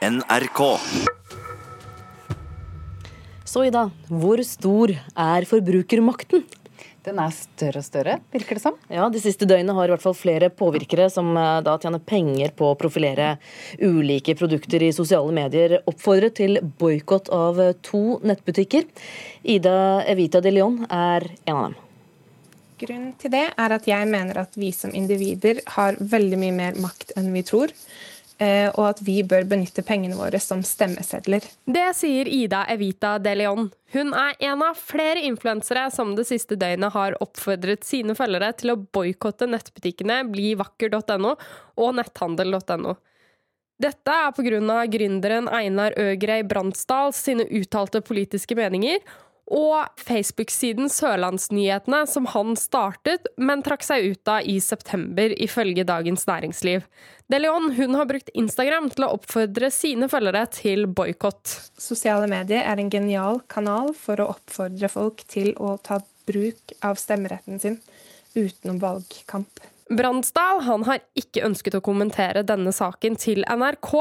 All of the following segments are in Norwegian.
NRK. Så Ida, hvor stor er forbrukermakten? Den er større og større, virker det som. Ja, De siste døgnene har i hvert fall flere påvirkere som eh, da tjener penger på å profilere ulike produkter i sosiale medier, oppfordret til boikott av eh, to nettbutikker. Ida Evita de Leon er en av dem. Grunnen til det er at jeg mener at vi som individer har veldig mye mer makt enn vi tror. Eh, og at vi bør benytte pengene våre som stemmesedler. Det sier Ida Evita de Leon. Hun er en av flere influensere som det siste døgnet har oppfordret sine følgere til å boikotte nettbutikkene blivakker.no og netthandel.no. Dette er pga. gründeren Einar Øgrey Bransdal sine uttalte politiske meninger, og Facebook-siden Sørlandsnyhetene, som han startet, men trakk seg ut av i september, ifølge Dagens Næringsliv. De Leon hun har brukt Instagram til å oppfordre sine følgere til boikott. Sosiale medier er en genial kanal for å oppfordre folk til å ta bruk av stemmeretten sin utenom valgkamp. Bransdal han har ikke ønsket å kommentere denne saken til NRK.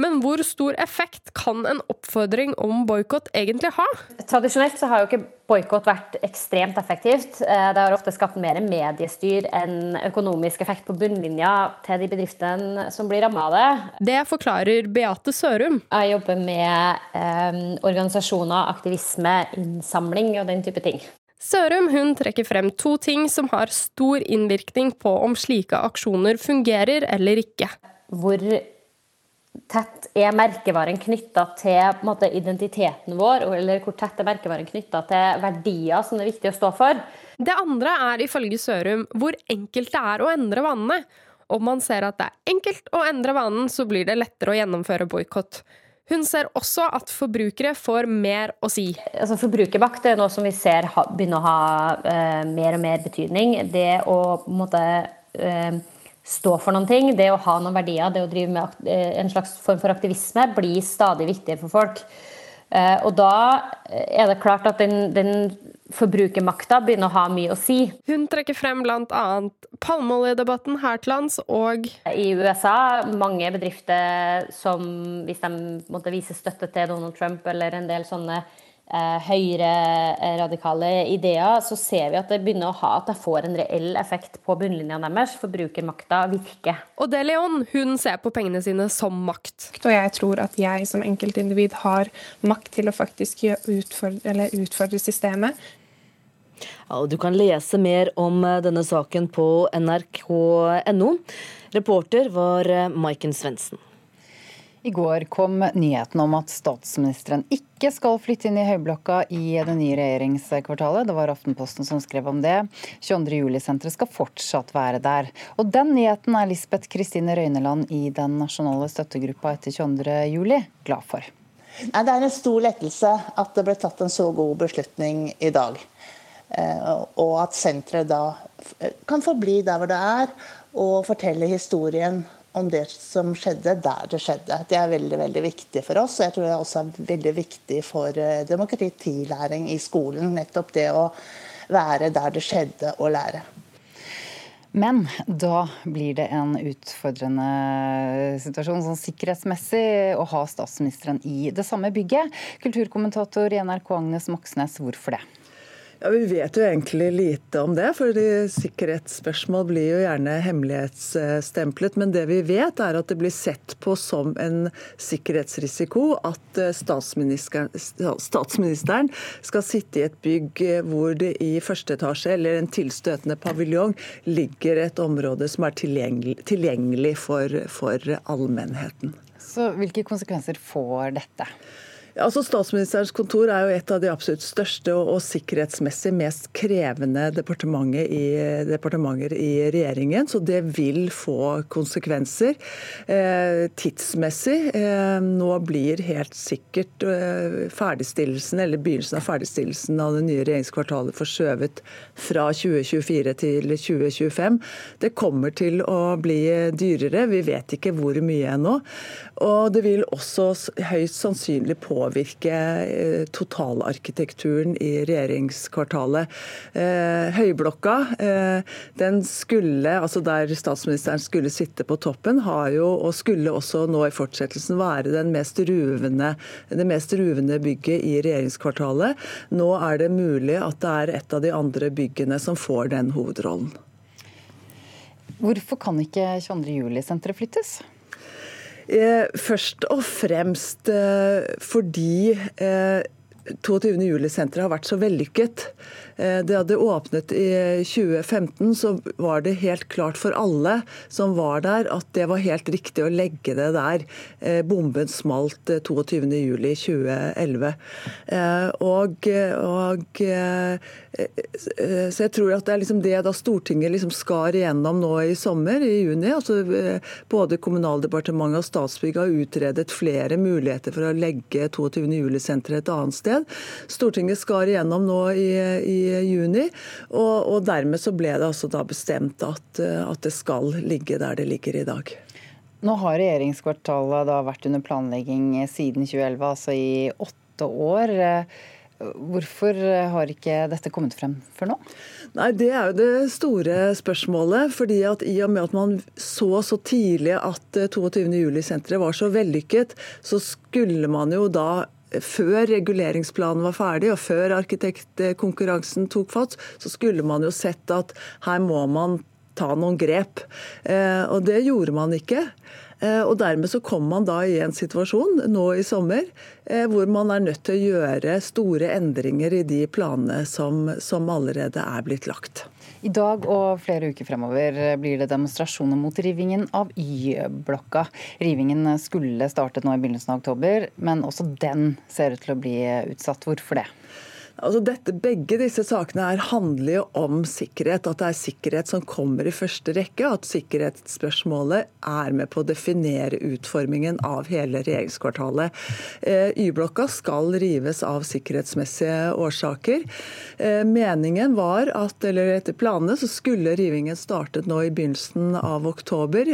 Men hvor stor effekt kan en oppfordring om boikott egentlig ha? Tradisjonelt så har jo ikke boikott vært ekstremt effektivt. Eh, det har ofte skapt mer mediestyr enn økonomisk effekt på bunnlinja til de bedriftene som blir rammet av det. Det forklarer Beate Sørum. Jeg jobber med eh, organisasjoner, aktivisme, innsamling og den type ting. Sørum hun trekker frem to ting som har stor innvirkning på om slike aksjoner fungerer eller ikke. Hvor tett er merkevaren knytta til måte, identiteten vår, eller hvor tett er merkevaren knytta til verdier som det er viktig å stå for? Det andre er ifølge Sørum hvor enkelt det er å endre vanene. Om man ser at det er enkelt å endre vanen, så blir det lettere å gjennomføre boikott. Hun ser også at forbrukere får mer å si. Altså Forbrukermakt er noe som vi ser begynner å ha uh, mer og mer betydning. Det å måte uh, stå for noen ting, det å ha noen verdier, det å drive med uh, en slags form for aktivisme, blir stadig viktigere for folk. Og da er det klart at den, den forbrukermakta begynner å ha mye å si. Hun trekker frem bl.a. palmeoljedebatten her til lands og I USA, mange bedrifter som hvis de måtte vise støtte til Donald Trump eller en del sånne eh, høyreradikale ideer, så ser vi at det begynner å ha at det får en reell effekt på bunnlinja deres. Forbrukermakta virker. Og det Leon, hun ser på pengene sine som makt. Og jeg tror at jeg som enkeltindivid har makt til å faktisk utfordre, utfordre systemet. Ja, du kan lese mer om eh, denne saken på nrk.no. Reporter var eh, Maiken Svendsen. I går kom nyheten om at statsministeren ikke skal flytte inn i Høyblokka i det nye regjeringskvartalet. Det var Aftenposten som skrev om det. 22. juli-senteret skal fortsatt være der. Og den nyheten er Lisbeth Kristine Røyneland i den nasjonale støttegruppa etter 22. juli glad for. Det er en stor lettelse at det ble tatt en så god beslutning i dag. Eh, og at senteret da kan forbli der hvor det er, og fortelle historien om det som skjedde der det skjedde. Det er veldig veldig viktig for oss, og jeg tror det også er veldig viktig for eh, demokratilæring i skolen. Nettopp det å være der det skjedde, og lære. Men da blir det en utfordrende situasjon sånn sikkerhetsmessig å ha statsministeren i det samme bygget. Kulturkommentator i NRK Agnes Moxnes, hvorfor det? Ja, Vi vet jo egentlig lite om det, for sikkerhetsspørsmål blir jo gjerne hemmelighetsstemplet. Men det vi vet, er at det blir sett på som en sikkerhetsrisiko at eh, statsministeren, skal sitte i et bygg hvor det i første etasje eller en tilstøtende paviljong ligger et område som er tilgjengelig, tilgjengelig for, for allmennheten. Så hvilke konsekvenser får dette? Altså Statsministerens kontor er jo et av de absolutt største og, og sikkerhetsmessig mest krevende i, departementer i regjeringen, så det vil få konsekvenser. Eh, tidsmessig eh, nå blir helt sikkert eh, ferdigstillelsen eller begynnelsen av ferdigstillelsen av det nye regjeringskvartalet forskjøvet fra 2024 til 2025. Det kommer til å bli dyrere, vi vet ikke hvor mye ennå. Og det vil også høyst sannsynlig påvirke påvirke eh, totalarkitekturen i regjeringskvartalet. Høyblokka, den skulle, altså der statsministeren skulle sitte på toppen, har jo, og skulle også nå i fortsettelsen være den mest ruvende, det mest ruvende bygget i regjeringskvartalet. Nå er det mulig at det er et av de andre byggene som får den hovedrollen. Hvorfor kan ikke 22. juli-senteret flyttes? Eh, først og fremst eh, fordi 22. Eh, har vært så vellykket. Det hadde åpnet i 2015, så var det helt klart for alle som var der, at det var helt riktig å legge det der. Bomben smalt 22.07.2011. Eh, og, og så jeg tror at det er liksom det da Stortinget liksom skar igjennom nå i sommer, i juni. altså Både Kommunaldepartementet og Statsbygg har utredet flere muligheter for å legge 22. juli-senteret et annet sted. Stortinget skar igjennom nå i, i juni. Og, og, dermed så ble det altså da bestemt at, eh, at det skal ligge der det ligger i dag. Nå har regjeringskvartalet da vært under planlegging siden 2011, altså i åtte år. Hvorfor har ikke dette kommet frem før nå? Nei, Det er jo det store spørsmålet. fordi at I og med at man så så tidlig at 22.07-senteret eh, var så vellykket, så skulle man jo da før reguleringsplanen var ferdig og før arkitektkonkurransen tok fatt, så skulle man jo sett at her må man ta noen grep. Eh, og det gjorde man ikke. Eh, og Dermed så kom man da i en situasjon nå i sommer eh, hvor man er nødt til å gjøre store endringer i de planene som, som allerede er blitt lagt. I dag og flere uker fremover blir det demonstrasjoner mot rivingen av Y-blokka. Rivingen skulle startet nå i begynnelsen av oktober, men også den ser ut til å bli utsatt. Hvorfor det? Altså dette, begge disse sakene her handler jo om sikkerhet. At det er sikkerhet som kommer i første rekke. At sikkerhetsspørsmålet er med på å definere utformingen av hele regjeringskvartalet. Eh, Y-blokka skal rives av sikkerhetsmessige årsaker. Eh, meningen var at, eller etter planene, så skulle rivingen startet nå i begynnelsen av oktober.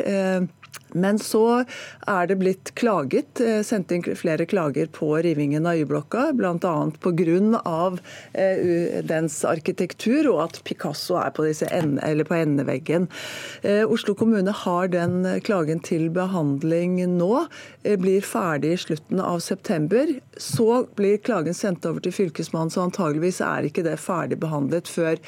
Men så er det blitt klaget, eh, sendt inn flere klager på rivingen av Y-blokka, bl.a. pga. Eh, dens arkitektur og at Picasso er på, ende, på endeveggen. Eh, Oslo kommune har den klagen til behandling nå, blir ferdig i slutten av september. Så blir klagen sendt over til Fylkesmannen, så antageligvis er ikke det ferdigbehandlet før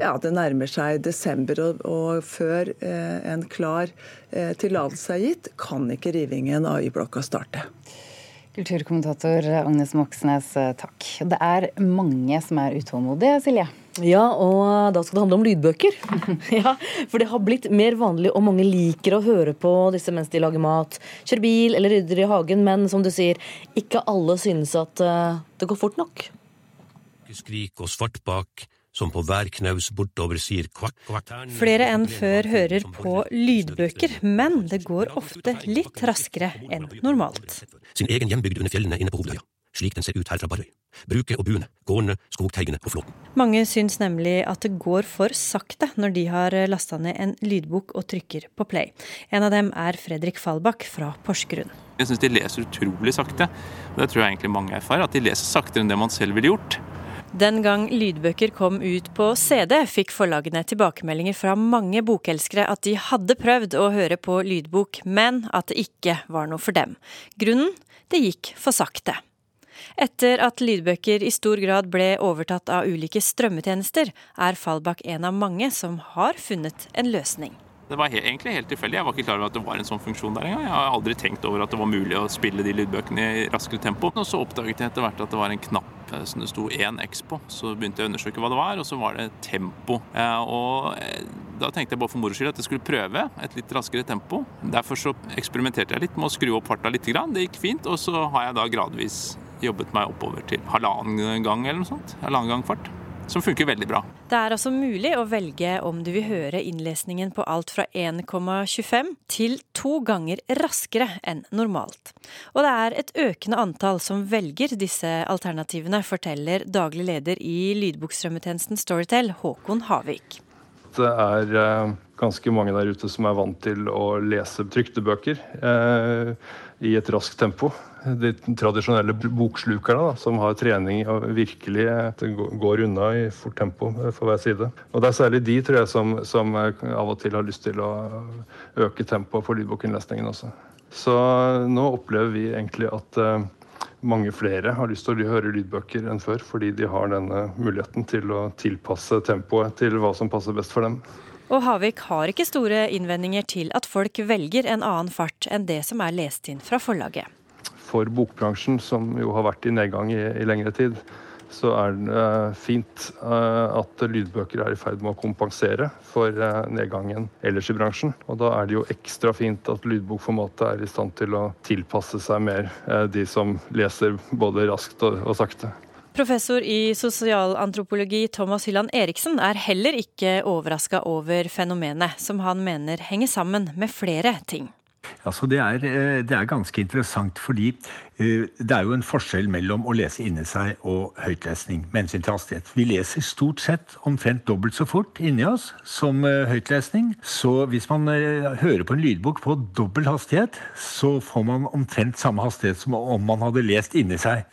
ja, det nærmer seg desember, og, og før eh, en klar eh, tillatelse er gitt, kan ikke rivingen av Y-blokka starte. Kulturkommentator Agnes Moxnes, eh, takk. Det er mange som er utålmodige, Silje? Ja, og da skal det handle om lydbøker. ja, For det har blitt mer vanlig, og mange liker å høre på disse mens de lager mat, kjører bil eller rydder i hagen, men som du sier, ikke alle synes at uh, det går fort nok. Skrik og svart bak som på hver knaus bortover sier kvakk, kvakk. Flere enn før hører på lydbøker, men det går ofte litt raskere enn normalt. Sin egen hjembygd under fjellene inne på Hovedøya, slik den ser ut her fra Barøy. Bruket og buene, gårdene, skogteigene og flåten. Mange syns nemlig at det går for sakte når de har lasta ned en lydbok og trykker på play. En av dem er Fredrik Fallbakk fra Porsgrunn. Jeg syns de leser utrolig sakte. og Det tror jeg egentlig mange erfarer, at de leser saktere enn det man selv ville gjort. Den gang lydbøker kom ut på CD, fikk forlagene tilbakemeldinger fra mange bokelskere at de hadde prøvd å høre på lydbok, men at det ikke var noe for dem. Grunnen? Det gikk for sakte. Etter at lydbøker i stor grad ble overtatt av ulike strømmetjenester, er Fallbakk en av mange som har funnet en løsning. Det var helt, egentlig helt tilfeldig. Jeg var ikke klar over at det var en sånn funksjon der engang. Jeg har aldri tenkt over at det var mulig å spille de lydbøkene i raskere tempo. Og så oppdaget jeg etter hvert at det var en knapp eh, som det sto 1X på. Så begynte jeg å undersøke hva det var, og så var det tempo. Eh, og eh, da tenkte jeg bare for moro skyld at jeg skulle prøve et litt raskere tempo. Derfor så eksperimenterte jeg litt med å skru opp farta litt. Det gikk fint. Og så har jeg da gradvis jobbet meg oppover til halvannen gang eller noe sånt. Halvannen gang fart som funker veldig bra. Det er altså mulig å velge om du vil høre innlesningen på alt fra 1,25 til to ganger raskere enn normalt. Og det er et økende antall som velger disse alternativene, forteller daglig leder i lydbokstrømmetjenesten Storytel, Håkon Havik. Det er eh, ganske mange der ute som er vant til å lese trykte bøker. Eh, i et raskt tempo. De tradisjonelle bokslukerne da, som har trening og virkelig går unna i fort tempo for hver side. Og Det er særlig de tror jeg, som, som av og til har lyst til å øke tempoet for lydbokinnlesningen også. Så nå opplever vi egentlig at eh, mange flere har lyst til å høre lydbøker enn før, fordi de har denne muligheten til å tilpasse tempoet til hva som passer best for dem. Og Havik har ikke store innvendinger til at folk velger en annen fart enn det som er lest inn fra forlaget. For bokbransjen, som jo har vært i nedgang i, i lengre tid, så er det fint eh, at lydbøker er i ferd med å kompensere for eh, nedgangen ellers i bransjen. Og da er det jo ekstra fint at lydbokformatet er i stand til å tilpasse seg mer eh, de som leser både raskt og sakte. Professor i sosialantropologi Thomas Hylland Eriksen er heller ikke overraska over fenomenet, som han mener henger sammen med flere ting. Altså det, er, eh, det er ganske interessant fordi det er jo en forskjell mellom å lese inni seg og høytlesning med hensyn til hastighet. Vi leser stort sett omtrent dobbelt så fort inni oss som eh, høytlesning. Så hvis man eh, hører på en lydbok på dobbel hastighet, så får man omtrent samme hastighet som om man hadde lest inni seg.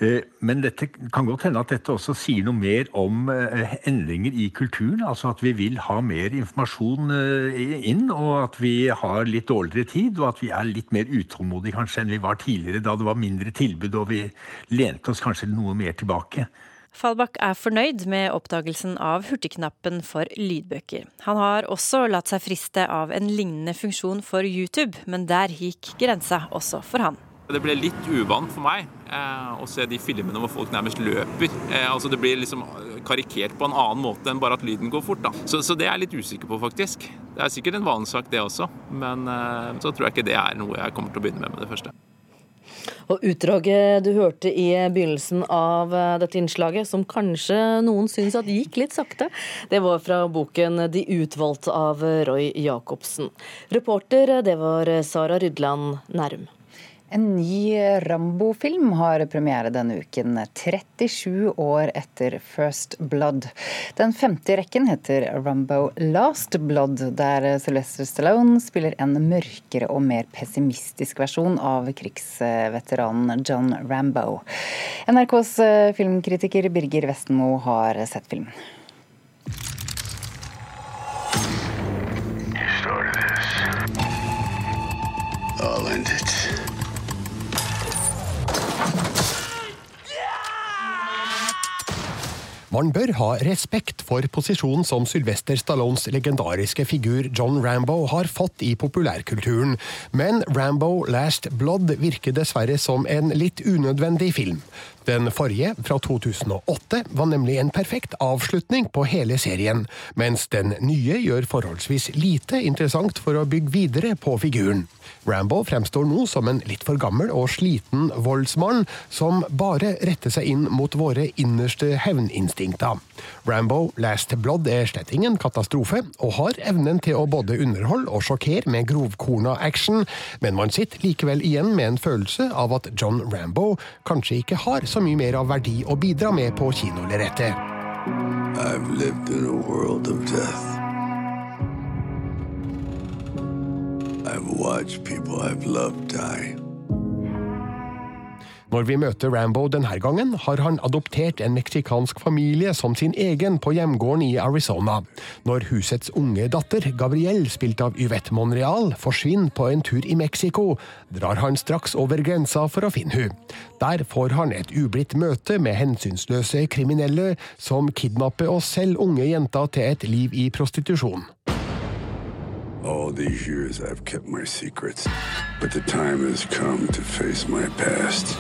Men dette kan godt hende at dette også sier noe mer om endringer i kulturen. Altså at vi vil ha mer informasjon inn, og at vi har litt dårligere tid, og at vi er litt mer utålmodige kanskje enn vi var tidligere, da det var mindre bedre tilbud, og vi lente oss kanskje noe mer tilbake. Fallbakk er fornøyd med oppdagelsen av hurtigknappen for lydbøker. Han har også latt seg friste av en lignende funksjon for YouTube, men der gikk grensa også for han. Det ble litt uvant for meg eh, å se de filmene hvor folk nærmest løper. Eh, altså Det blir liksom karikert på en annen måte enn bare at lyden går fort. da. Så, så det er jeg litt usikker på, faktisk. Det er sikkert en vanesak, det også. Men eh, så tror jeg ikke det er noe jeg kommer til å begynne med med det første. Og Utdraget du hørte i begynnelsen av eh, dette innslaget, som kanskje noen syns at gikk litt sakte, det var fra boken 'De utvalgte' av Roy Jacobsen. Reporter det var Sara Rydland Nærum. En ny Rambo-film har premiere denne uken, 37 år etter First Blood. Den femte i rekken heter Rambo Last Blood, der Sylvester Stallone spiller en mørkere og mer pessimistisk versjon av krigsveteranen John Rambo. NRKs filmkritiker Birger Vestenmo har sett filmen. I'll end it. Man bør ha respekt for posisjonen som Sylvester Stallones legendariske figur John Rambo har fått i populærkulturen, men Rambo Last Blood virker dessverre som en litt unødvendig film. Den forrige, fra 2008, var nemlig en perfekt avslutning på hele serien, mens den nye gjør forholdsvis lite interessant for å bygge videre på figuren. Rambo fremstår nå som en litt for gammel og sliten voldsmann som bare retter seg inn mot våre innerste hevninstinkter. Rambo Last Blood er slett ingen katastrofe, og har evnen til å både underholde og sjokkere med grovkorna action, men man sitter likevel igjen med en følelse av at John Rambo kanskje ikke har så mye mer av verdi å bidra med på kinolerretet. I've lived in a world of death. I've watched people I've loved die. Når vi møter Rambo denne gangen, har han adoptert en meksikansk familie som sin egen på hjemgården i Arizona. Når husets unge datter, Gabrielle, spilt av Yvette Monreal, forsvinner på en tur i Mexico, drar han straks over grensa for å finne hun. Der får han et ublidt møte med hensynsløse kriminelle som kidnapper oss selv unge jenter til et liv i prostitusjon. All these years I've kept my secrets, but the time has come to face my past.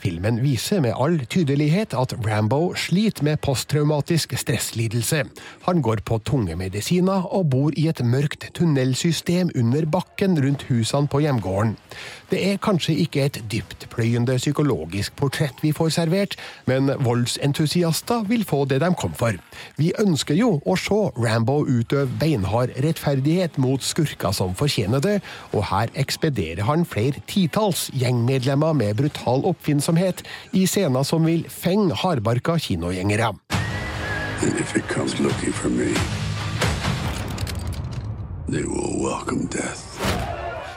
Filmen viser med all tydelighet at Rambo sliter med posttraumatisk stresslidelse. Han går på tunge medisiner og bor i et mørkt tunnelsystem under bakken rundt husene på hjemgården. Det er kanskje ikke et dyptpløyende psykologisk portrett vi får servert, men voldsentusiaster vil få det de kom for. Vi ønsker jo å se Rambo utøve beinhard rettferdighet mot skurker som fortjener det, og her ekspederer han flere titalls gjengmedlemmer med brutal oppfinnsomhet i scener som vil fenge hardbarka kinogjengere.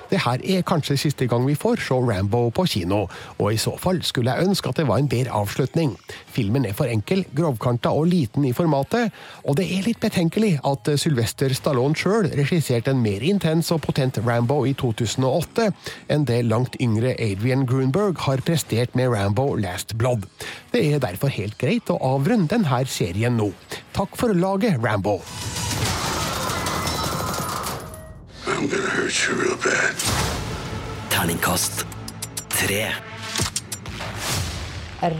Det her er kanskje siste gang vi får se Rambo på kino, og i så fall skulle jeg ønske at det var en bedre avslutning. Filmen er for enkel, grovkanta og liten i formatet, og det er litt betenkelig at Sylvester Stallone sjøl regisserte en mer intens og potent Rambo i 2008 enn det langt yngre Adrian Grunberg har prestert med Rambo Last Blood. Det er derfor helt greit å avrunde denne serien nå. Takk for laget, Rambo. I'm gonna hurt you real bad. Terningkast tre.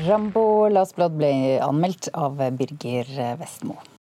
Rambo Last Blood ble anmeldt av Birger Vestmo.